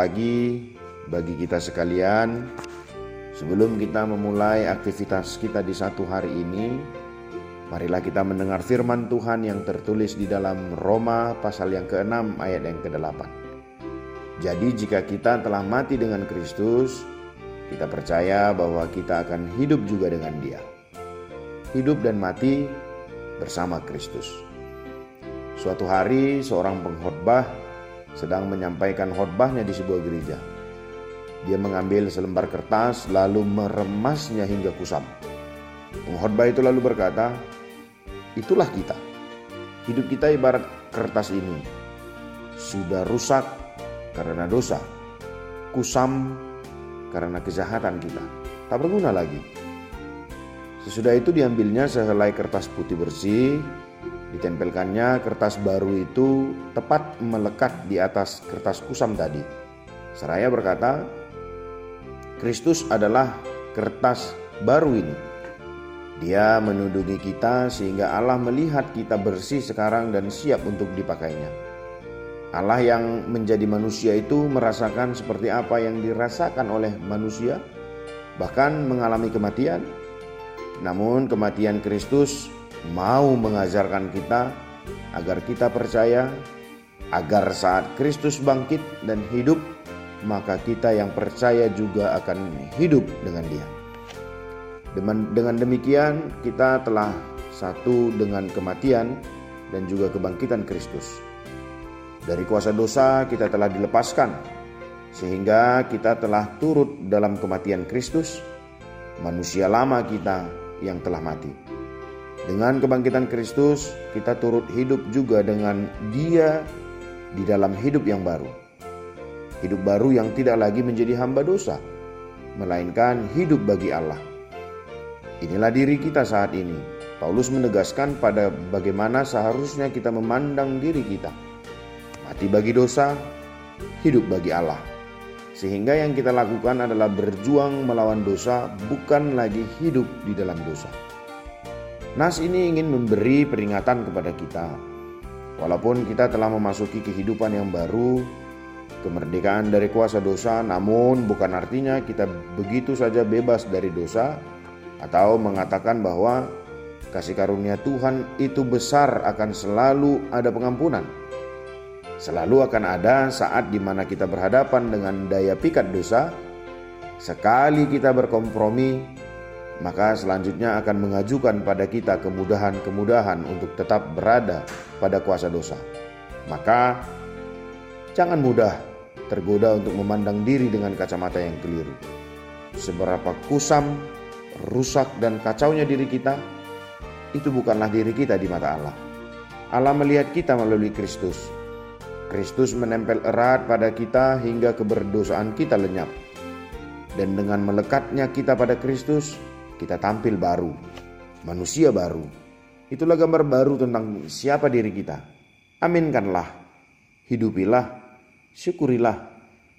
Pagi bagi kita sekalian. Sebelum kita memulai aktivitas kita di satu hari ini, marilah kita mendengar firman Tuhan yang tertulis di dalam Roma pasal yang ke-6 ayat yang ke-8. Jadi jika kita telah mati dengan Kristus, kita percaya bahwa kita akan hidup juga dengan Dia. Hidup dan mati bersama Kristus. Suatu hari seorang pengkhotbah sedang menyampaikan khotbahnya di sebuah gereja. Dia mengambil selembar kertas lalu meremasnya hingga kusam. Pengkhotbah itu lalu berkata, "Itulah kita. Hidup kita ibarat kertas ini. Sudah rusak karena dosa, kusam karena kejahatan kita. Tak berguna lagi." Sesudah itu diambilnya sehelai kertas putih bersih, Ditempelkannya kertas baru itu tepat melekat di atas kertas kusam tadi. Seraya berkata, Kristus adalah kertas baru ini. Dia menundungi kita sehingga Allah melihat kita bersih sekarang dan siap untuk dipakainya. Allah yang menjadi manusia itu merasakan seperti apa yang dirasakan oleh manusia, bahkan mengalami kematian. Namun kematian Kristus mau mengajarkan kita agar kita percaya agar saat Kristus bangkit dan hidup maka kita yang percaya juga akan hidup dengan dia. Dengan demikian kita telah satu dengan kematian dan juga kebangkitan Kristus. Dari kuasa dosa kita telah dilepaskan sehingga kita telah turut dalam kematian Kristus, manusia lama kita yang telah mati. Dengan kebangkitan Kristus, kita turut hidup juga dengan Dia di dalam hidup yang baru. Hidup baru yang tidak lagi menjadi hamba dosa, melainkan hidup bagi Allah. Inilah diri kita saat ini. Paulus menegaskan pada bagaimana seharusnya kita memandang diri kita. Mati bagi dosa, hidup bagi Allah. Sehingga yang kita lakukan adalah berjuang melawan dosa, bukan lagi hidup di dalam dosa. Nas ini ingin memberi peringatan kepada kita. Walaupun kita telah memasuki kehidupan yang baru, kemerdekaan dari kuasa dosa, namun bukan artinya kita begitu saja bebas dari dosa atau mengatakan bahwa kasih karunia Tuhan itu besar akan selalu ada pengampunan. Selalu akan ada saat di mana kita berhadapan dengan daya pikat dosa. Sekali kita berkompromi, maka selanjutnya akan mengajukan pada kita kemudahan-kemudahan untuk tetap berada pada kuasa dosa. Maka jangan mudah tergoda untuk memandang diri dengan kacamata yang keliru. Seberapa kusam, rusak dan kacaunya diri kita, itu bukanlah diri kita di mata Allah. Allah melihat kita melalui Kristus. Kristus menempel erat pada kita hingga keberdosaan kita lenyap. Dan dengan melekatnya kita pada Kristus, kita tampil baru, manusia baru. Itulah gambar baru tentang siapa diri kita. Aminkanlah, hidupilah, syukurilah,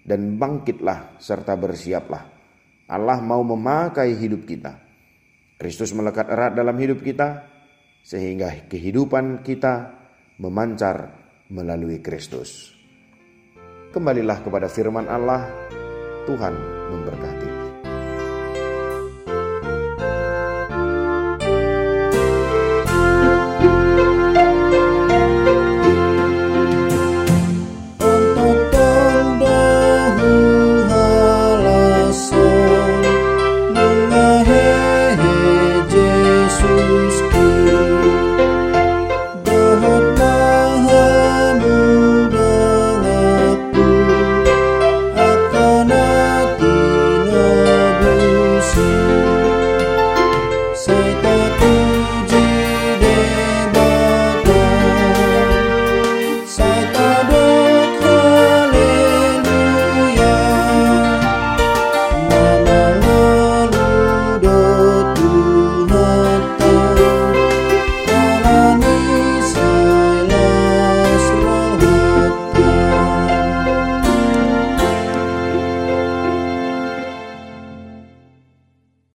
dan bangkitlah serta bersiaplah. Allah mau memakai hidup kita. Kristus melekat erat dalam hidup kita, sehingga kehidupan kita memancar melalui Kristus. Kembalilah kepada firman Allah, Tuhan